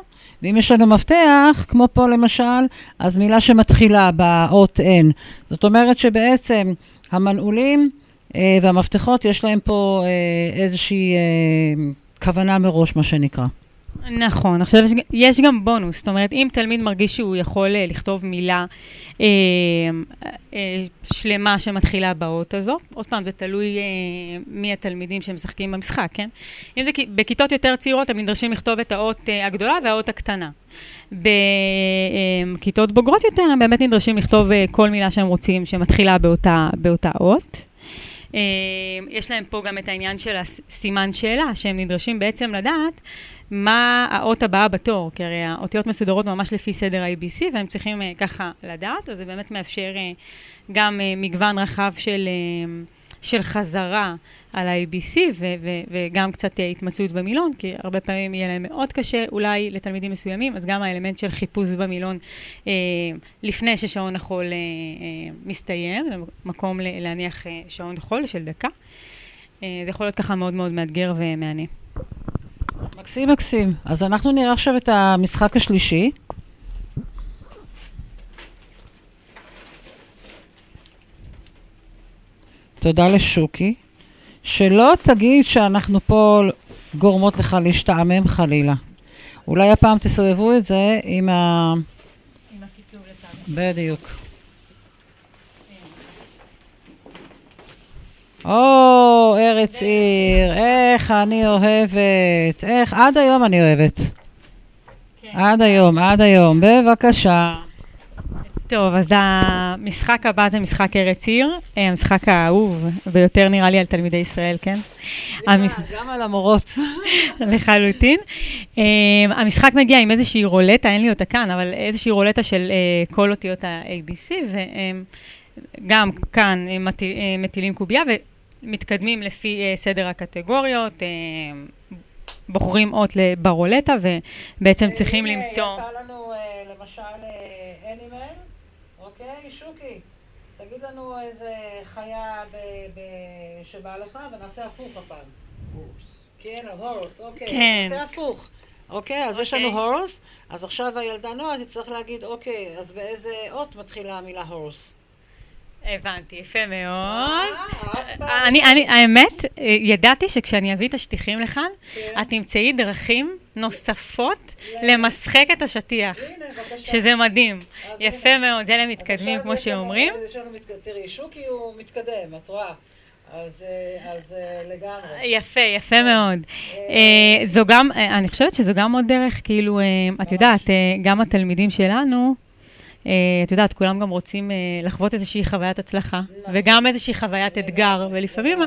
ואם יש לנו מפתח, כמו פה למשל, אז מילה שמתחילה באות N. זאת אומרת שבעצם המנעולים אה, והמפתחות, יש להם פה אה, איזושהי אה, כוונה מראש, מה שנקרא. נכון, עכשיו יש, יש גם בונוס, זאת אומרת, אם תלמיד מרגיש שהוא יכול אה, לכתוב מילה אה, אה, שלמה שמתחילה באות הזו, עוד פעם, זה תלוי אה, מי התלמידים שמשחקים במשחק, כן? אם זה בכיתות יותר צעירות, הם נדרשים לכתוב את האות אה, הגדולה והאות הקטנה. בכיתות בוגרות יותר, הם באמת נדרשים לכתוב אה, כל מילה שהם רוצים שמתחילה באותה, באותה אות. יש להם פה גם את העניין של הסימן שאלה, שהם נדרשים בעצם לדעת מה האות הבאה בתור, כי הרי האותיות מסודרות ממש לפי סדר ה-ABC, והם צריכים uh, ככה לדעת, אז זה באמת מאפשר uh, גם uh, מגוון רחב של, uh, של חזרה על ה-ABC, ו- ו- וגם קצת uh, התמצאות במילון, כי הרבה פעמים יהיה להם מאוד קשה, אולי לתלמידים מסוימים, אז גם האלמנט של חיפוש במילון uh, לפני ששעון החול uh, uh, מסתיים, זה מקום ל- להניח uh, שעון חול של דקה. Uh, זה יכול להיות ככה מאוד מאוד מאתגר ומהנה. מקסים, מקסים. אז אנחנו נראה עכשיו את המשחק השלישי. תודה לשוקי. שלא תגיד שאנחנו פה גורמות לך להשתעמם חלילה. אולי הפעם תסובבו את זה עם ה... בדיוק. או, ארץ עיר, איך אני אוהבת. איך, עד היום אני אוהבת. עד היום, עד היום. בבקשה. טוב, אז המשחק הבא זה משחק ארץ עיר, אה, המשחק האהוב ביותר נראה לי על תלמידי ישראל, כן? המש... גם על המורות. [laughs] לחלוטין. Um, המשחק מגיע עם איזושהי רולטה, אין לי אותה כאן, אבל איזושהי רולטה של uh, כל אותיות ה-ABC, וגם כאן מטיל, מטילים קובייה ומתקדמים לפי uh, סדר הקטגוריות. Uh, בוחרים אות ברולטה, ובעצם צריכים הנה, למצוא... יצא לנו אה, למשל אנימל, אוקיי? שוקי, תגיד לנו איזה חיה ב- ב- שבא לך, ונעשה הפוך הפעם. כן, הורס, אוקיי. כן. נעשה הפוך. אוקיי, אז יש לנו אוקיי. הורס, אז עכשיו הילדה נועה תצטרך להגיד, אוקיי, אז באיזה אות מתחילה המילה הורס? הבנתי, יפה מאוד. אני, אני, האמת, אה, ידעתי שכשאני אביא את השטיחים לכאן, את תמצאי דרכים נוספות למשחק את השטיח, שזה מדהים. יפה מאוד, זה למתקדמים, כמו שאומרים. תראי, שוקי הוא מתקדם, את רואה. אז, אה, אז אה, לגמרי. יפה, יפה מאוד. אה, זו גם, אה, אני חושבת שזו גם עוד דרך, כאילו, אה, את יודעת, אה, גם התלמידים שלנו, אה, את יודעת, כולם גם רוצים אה, לחוות איזושהי חוויית הצלחה, וגם איזושהי חוויית אתגר, ולפעמים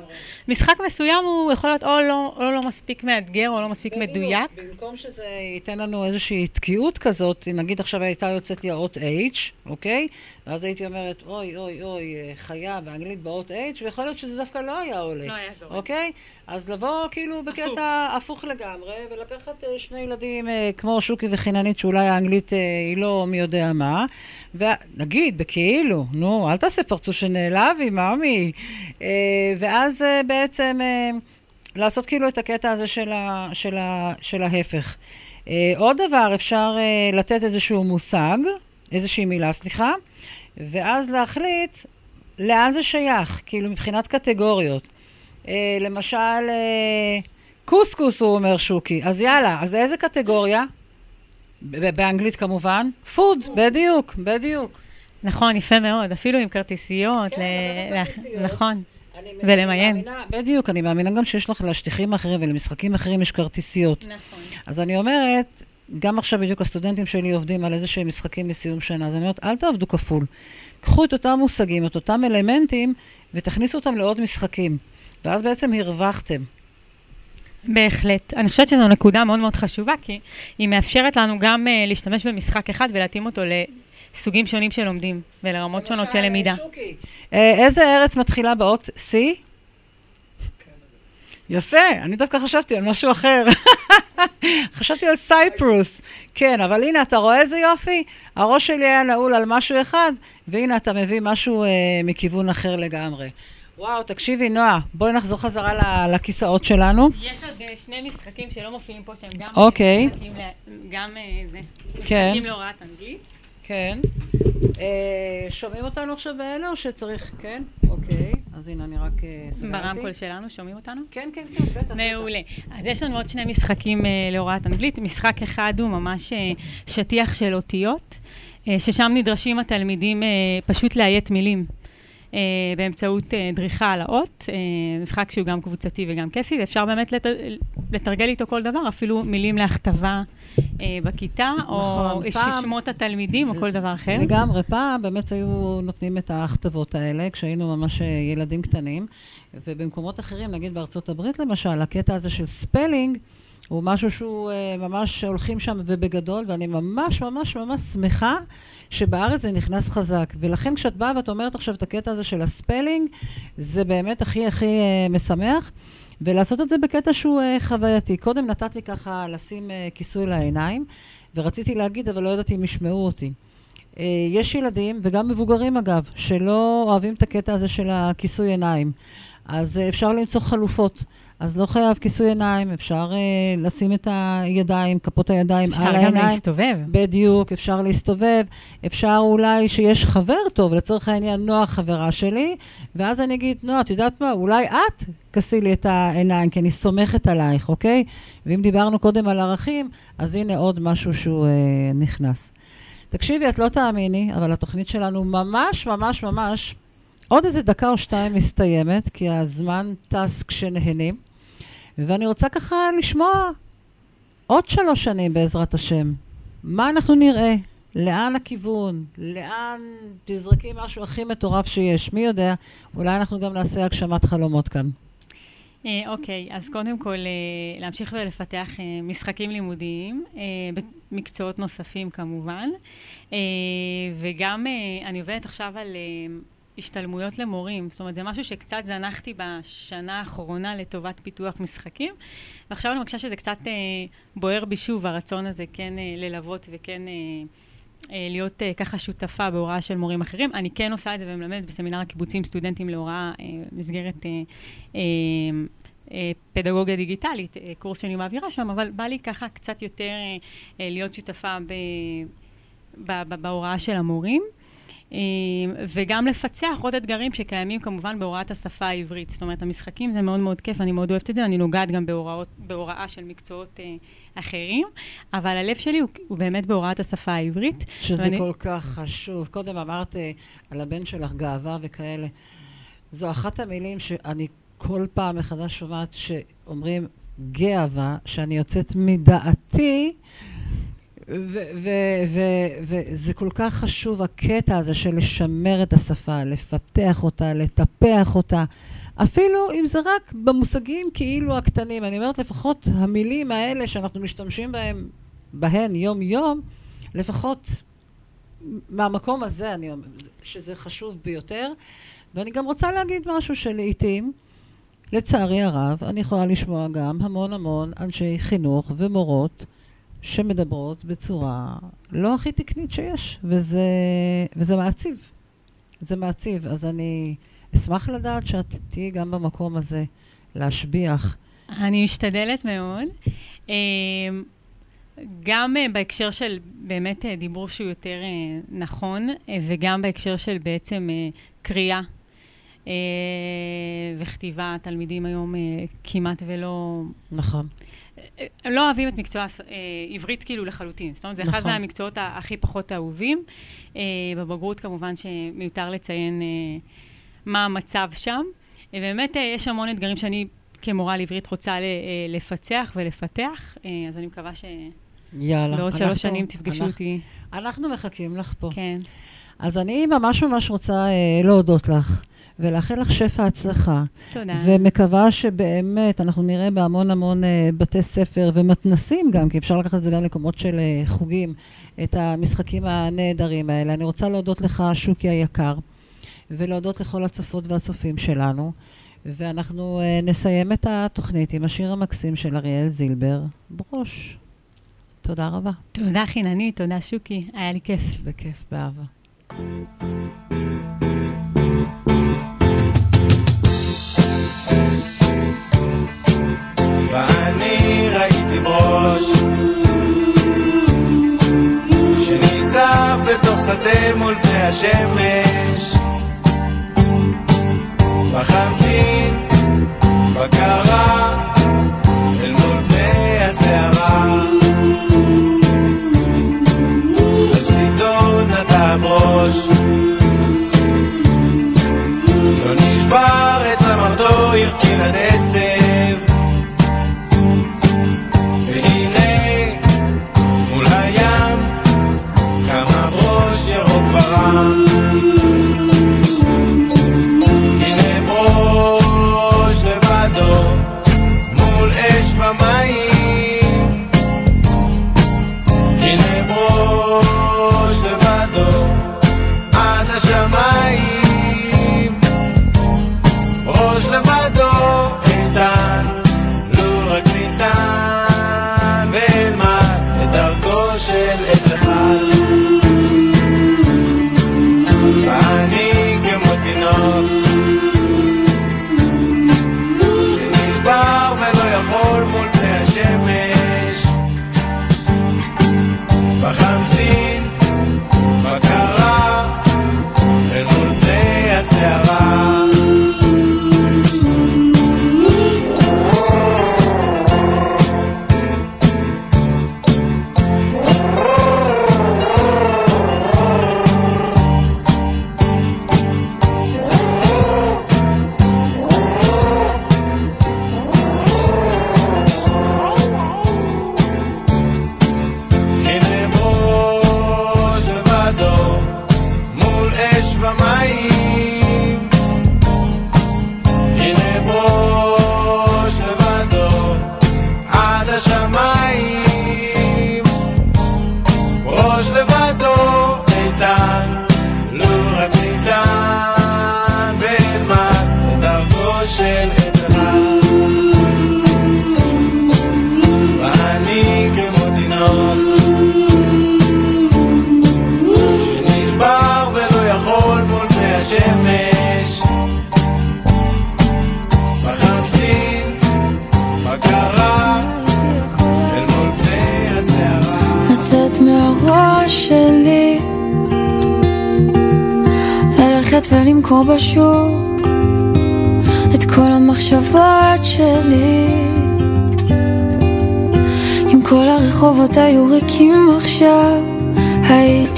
משחק מסוים הוא יכול להיות או לא, או לא מספיק מאתגר, או לא מספיק מדויק. במקום שזה ייתן לנו איזושהי תקיעות כזאת, נגיד עכשיו הייתה יוצאת לי האות H, אוקיי? ואז הייתי אומרת, אוי, אוי, אוי, אה, חיה באנגלית באות H, ויכול להיות שזה דווקא לא היה עולה. לא היה זורם. אוקיי? אז לבוא כאילו בקטע הפוך לגמרי, ולקחת אה, שני ילדים אה, כמו שוקי וחיננית, שאולי האנגלית אה, היא לא מי יודע מה, ונגיד, בכאילו, נו, אל תעשה פרצוף שנעלבי, מאמי. אה, ואז אה, בעצם... אה, לעשות כאילו את הקטע הזה של, ה, של, ה, של ההפך. עוד דבר, אפשר לתת איזשהו מושג, איזושהי מילה, סליחה, ואז להחליט לאן זה שייך, כאילו מבחינת קטגוריות. למשל, קוסקוס, הוא אומר שוקי. אז יאללה, אז איזה קטגוריה? באנגלית כמובן. פוד, בדיוק, בדיוק. נכון, יפה מאוד, אפילו עם כרטיסיות. כן, ל- לקחת ל- כרטיסיות. נכון. ולמיין. בדיוק, אני מאמינה גם שיש לך לשטיחים אחרים ולמשחקים אחרים יש כרטיסיות. נכון. אז אני אומרת, גם עכשיו בדיוק הסטודנטים שלי עובדים על איזה שהם משחקים לסיום שנה, אז אני אומרת, אל תעבדו כפול. קחו את אותם מושגים, את אותם אלמנטים, ותכניסו אותם לעוד משחקים. ואז בעצם הרווחתם. בהחלט. אני חושבת שזו נקודה מאוד מאוד חשובה, כי היא מאפשרת לנו גם uh, להשתמש במשחק אחד ולהתאים אותו לסוגים שונים של לומדים ולרמות שונות של למידה. אה, איזה ארץ מתחילה באות C? יפה, אני דווקא חשבתי על משהו אחר. [laughs] חשבתי על סייפרוס. כן, אבל הנה, אתה רואה איזה יופי? הראש שלי היה נעול על משהו אחד, והנה אתה מביא משהו אה, מכיוון אחר לגמרי. וואו, תקשיבי, נועה, בואי נחזור חזרה לכיסאות שלנו. יש עוד אה, שני משחקים שלא מופיעים פה, שהם גם אוקיי. משחקים גם אה, זה, כן. משחקים להוראת אנגלית. כן. אה, שומעים אותנו עכשיו באלה או שצריך? כן? אוקיי. אז הנה, אני רק אה, סגרתי. ברמקול שלנו, שומעים אותנו? כן, כן, כן, בטח. מעולה. אז יש לנו עוד שני משחקים אה, להוראת אנגלית. משחק אחד הוא ממש אה, שטיח של אותיות, אה, ששם נדרשים התלמידים אה, פשוט לאיית מילים. אה, באמצעות אה, דריכה על האות, אה, משחק שהוא גם קבוצתי וגם כיפי, ואפשר באמת לת... לתרגל איתו כל דבר, אפילו מילים להכתבה אה, בכיתה, או נכון, פעם- שמות התלמידים, או כל דבר אחר. לגמרי. פעם באמת היו נותנים את ההכתבות האלה, כשהיינו ממש אה, ילדים קטנים, ובמקומות אחרים, נגיד בארצות הברית למשל, הקטע הזה של spelling, הוא משהו שהוא אה, ממש הולכים שם ובגדול, ואני ממש ממש ממש שמחה שבארץ זה נכנס חזק. ולכן כשאת באה ואת אומרת עכשיו את הקטע הזה של הספלינג, זה באמת הכי הכי אה, משמח. ולעשות את זה בקטע שהוא אה, חווייתי. קודם נתתי ככה לשים אה, כיסוי לעיניים, ורציתי להגיד, אבל לא ידעתי אם ישמעו אותי. אה, יש ילדים, וגם מבוגרים אגב, שלא אוהבים את הקטע הזה של הכיסוי עיניים. אז אה, אפשר למצוא חלופות. אז לא חייב כיסוי עיניים, אפשר אה, לשים את הידיים, כפות הידיים על אפשר העיניים. גם להסתובב. בדיוק, אפשר להסתובב. אפשר אולי שיש חבר טוב, לצורך העניין, נועה חברה שלי, ואז אני אגיד, נועה, את יודעת מה, אולי את כסי לי את העיניים, כי אני סומכת עלייך, אוקיי? ואם דיברנו קודם על ערכים, אז הנה עוד משהו שהוא אה, נכנס. תקשיבי, את לא תאמיני, אבל התוכנית שלנו ממש ממש ממש, עוד איזה דקה או שתיים מסתיימת, כי הזמן טס כשנהנים, ואני רוצה ככה לשמוע עוד שלוש שנים בעזרת השם. מה אנחנו נראה? לאן הכיוון? לאן תזרקי משהו הכי מטורף שיש? מי יודע? אולי אנחנו גם נעשה הגשמת חלומות כאן. אה, אוקיי, אז קודם כל, אה, להמשיך ולפתח אה, משחקים לימודיים, במקצועות נוספים כמובן, וגם אני עובדת עכשיו על השתלמויות למורים, זאת אומרת, זה משהו שקצת זנחתי בשנה האחרונה לטובת פיתוח משחקים, ועכשיו אני מרגישה שזה קצת אה, בוער בי שוב, הרצון הזה כן אה, ללוות וכן... אה, אה, להיות אה, ככה שותפה בהוראה של מורים אחרים. אני כן עושה את זה ומלמדת בסמינר הקיבוצים סטודנטים להוראה אה, במסגרת אה, אה, פדגוגיה דיגיטלית, אה, קורס שאני מעבירה שם, אבל בא לי ככה קצת יותר להיות שותפה ב, בהוראה של המורים. אה, וגם לפצח עוד אתגרים שקיימים כמובן בהוראת השפה העברית. זאת אומרת, המשחקים זה מאוד מאוד כיף, אני מאוד אוהבת את זה, אני נוגעת גם בהוראות, בהוראה של מקצועות אה, אחרים, אבל הלב שלי הוא, הוא באמת בהוראת השפה העברית. שזה ואני- כל כך חשוב. קודם אמרת אה, על הבן שלך גאווה וכאלה. זו אחת המילים שאני כל פעם מחדש שומעת שאומרים גאווה, שאני יוצאת מדעתי, וזה כל כך חשוב, הקטע הזה של לשמר את השפה, לפתח אותה, לטפח אותה. אפילו אם זה רק במושגים כאילו הקטנים. אני אומרת, לפחות המילים האלה שאנחנו משתמשים בהם, בהן יום-יום, לפחות מהמקום הזה, אני אומרת, שזה חשוב ביותר. ואני גם רוצה להגיד משהו שלעיתים, לצערי הרב, אני יכולה לשמוע גם המון המון אנשי חינוך ומורות שמדברות בצורה לא הכי תקנית שיש, וזה, וזה מעציב. זה מעציב. אז אני אשמח לדעת שאת תהיי גם במקום הזה להשביח. אני משתדלת מאוד. אה, גם אה, בהקשר של באמת אה, דיבור שהוא יותר נכון, וגם בהקשר של בעצם אה, קריאה אה, וכתיבה. תלמידים היום כמעט ולא... נכון. הם לא אוהבים את מקצוע אה, עברית כאילו לחלוטין. זאת אומרת, זה אחד נכון. מהמקצועות ה- הכי פחות אהובים. אה, בבגרות כמובן שמיותר לציין אה, מה המצב שם. אה, באמת אה, יש המון אתגרים שאני כמורה לעברית רוצה ל- אה, לפצח ולפתח, אה, אז אני מקווה יאללה. שבעוד אנחנו- שלוש שנים תפגשו אנחנו- אותי. אנחנו מחכים לך פה. כן. אז אני ממש ממש רוצה אה, להודות לך, ולאחל לך שפע הצלחה. תודה. ומקווה שבאמת אנחנו נראה בהמון המון אה, בתי ספר ומתנסים גם, כי אפשר לקחת את זה גם למקומות של אה, חוגים, את המשחקים הנהדרים האלה. אני רוצה להודות לך, שוקי היקר, ולהודות לכל הצופות והצופים שלנו. ואנחנו אה, נסיים את התוכנית עם השיר המקסים של אריאל זילבר, ברוש. תודה רבה. תודה חיננית, תודה שוקי, היה לי כיף. בכיף, באהבה. ואני ראיתי ברוש שניצב בתוך שדה מול פני השמש. בחמסין, בקרה,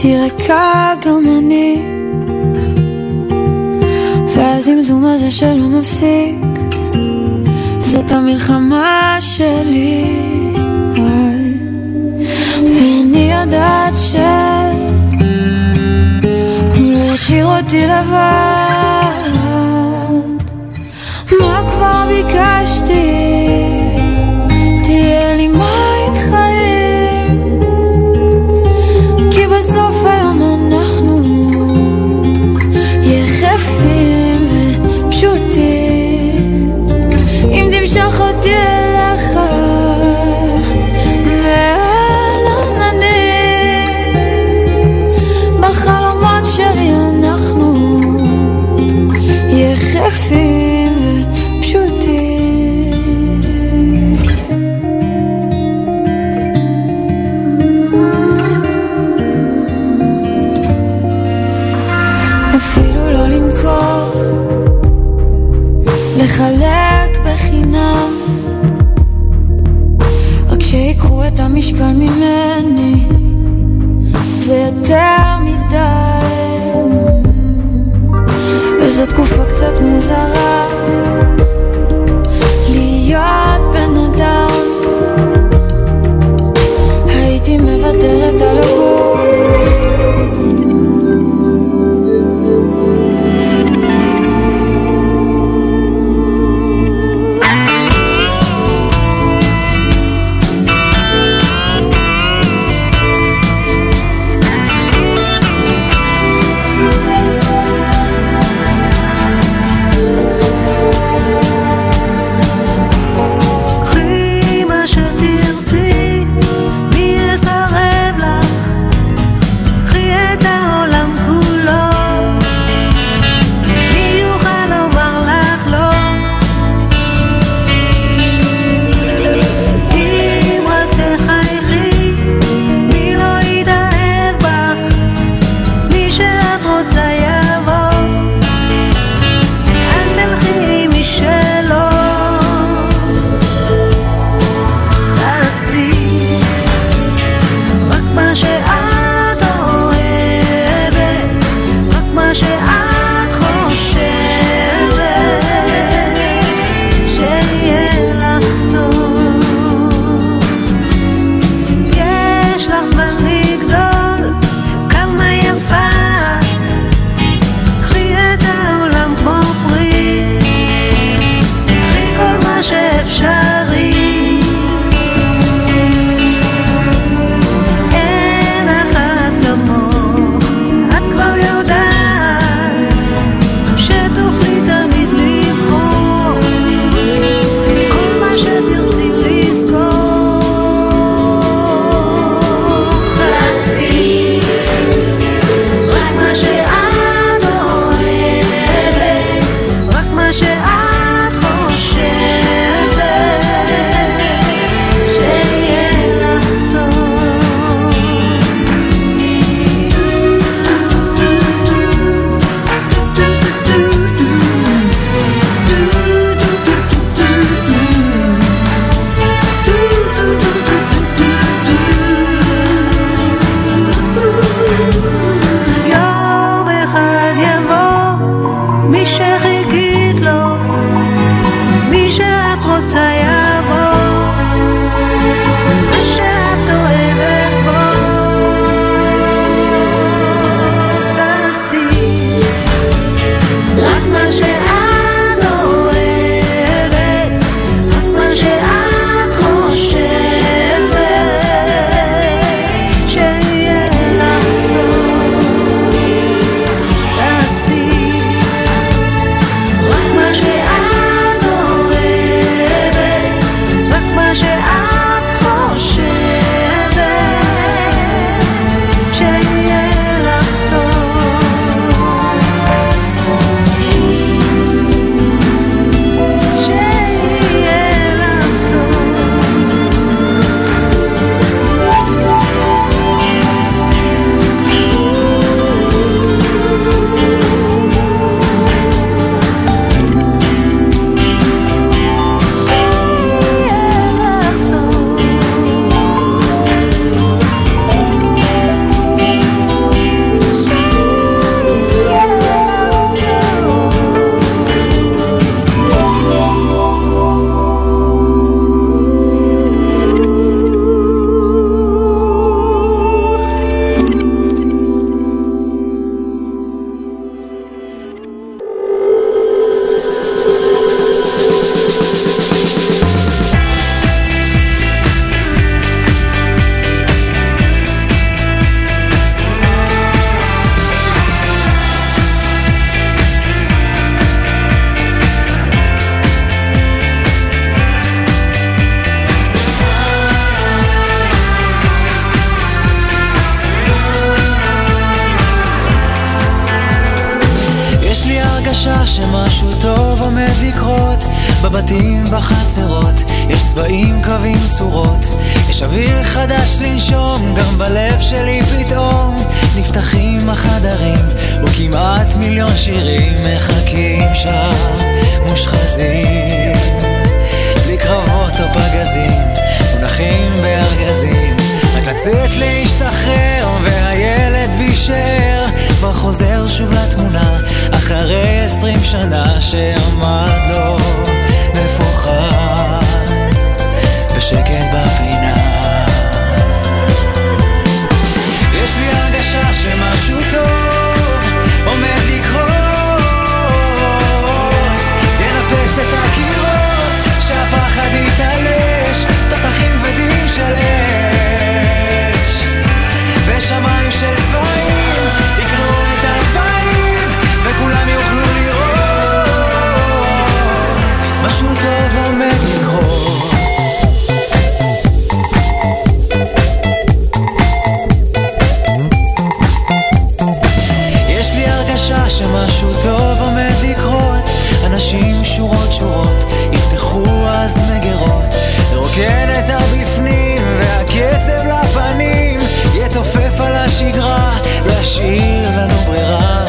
הייתי ריקה גם אני. והזמזום הזה שלא מפסיק, זאת המלחמה שלי. ואני יודעת ש... הוא לא ישאיר אותי לבד. מה כבר ביקשתי? תהיה לי מים קצת מוזרה, בחצרות, יש צבעים, קווים, צורות. יש אוויר חדש לנשום, גם בלב שלי פתאום נפתחים החדרים וכמעט מיליון שירים מחכים שם מושחזים. בלי קרבות או פגזים מונחים בארגזים. רק לצאת להשתחרר והילד בישאר כבר חוזר שוב לתמונה אחרי עשרים שנה שעמד לו מפוחד בשקט שורות שורות יפתחו אז מגירות את הבפנים והקצב לפנים יתופף על השגרה להשאיר לנו ברירה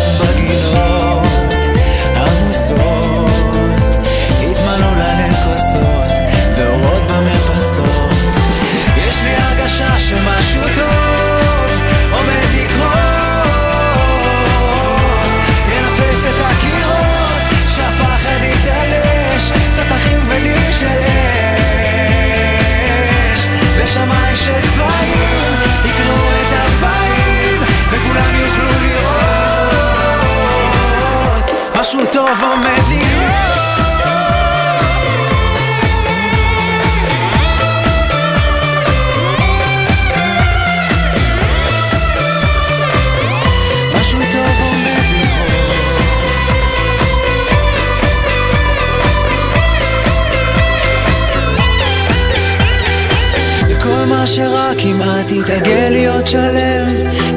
יתעגל להיות שלם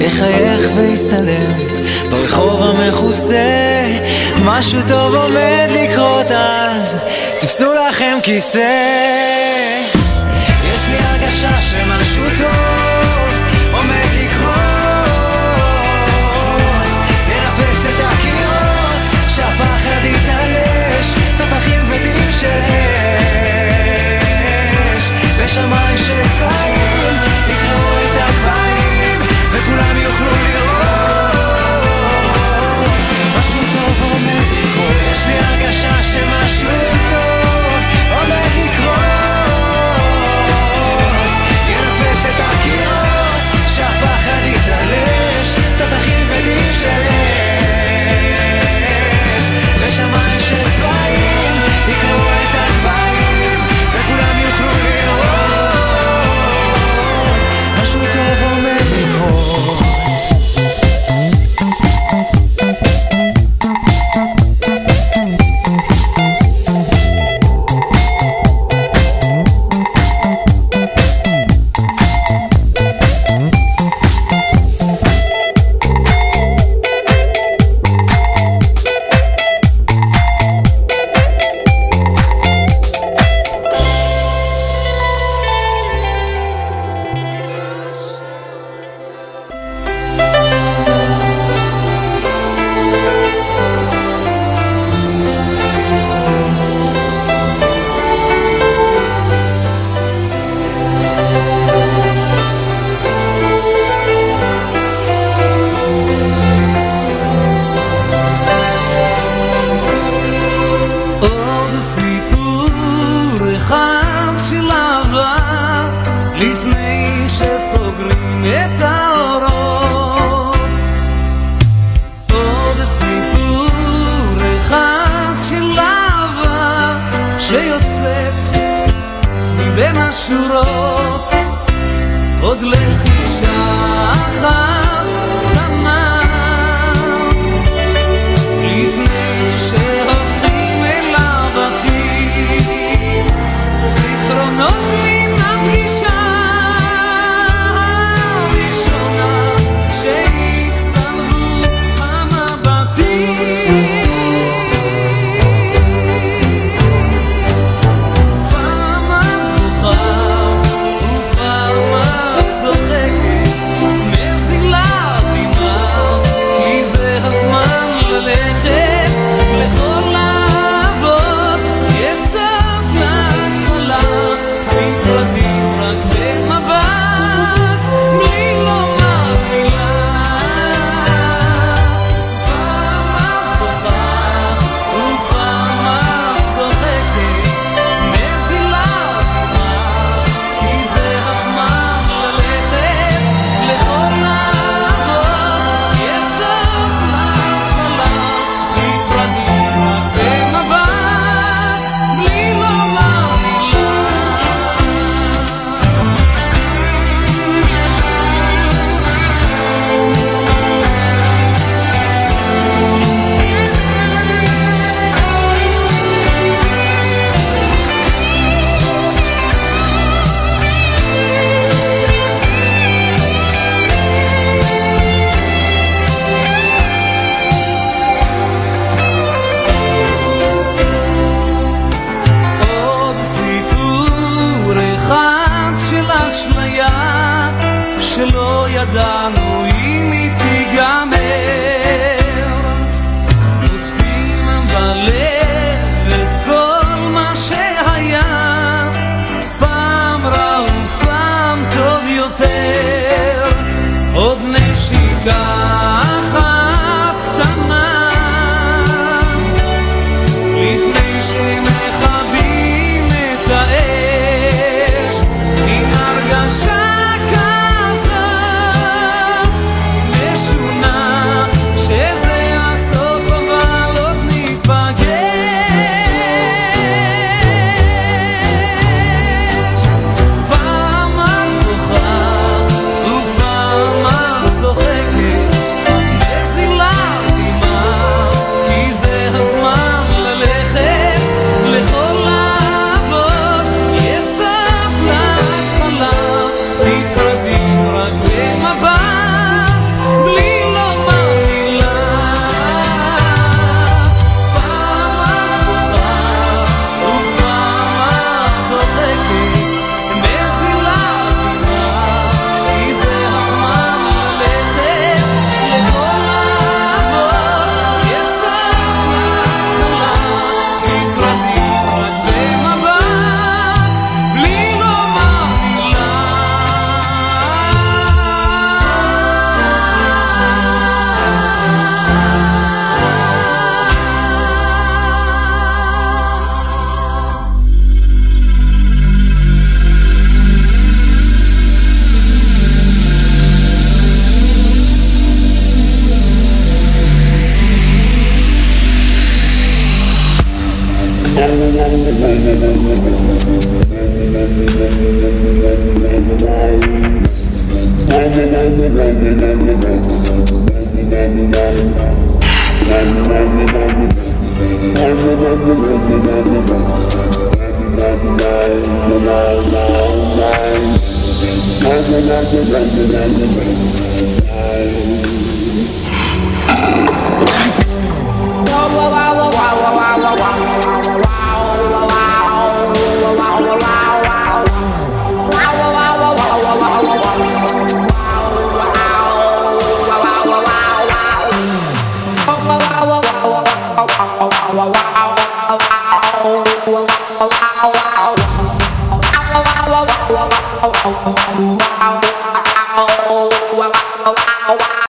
יחייך ויצטלם ברחוב המכוסה משהו טוב עומד לקרות אז. תפסו לכם כיסא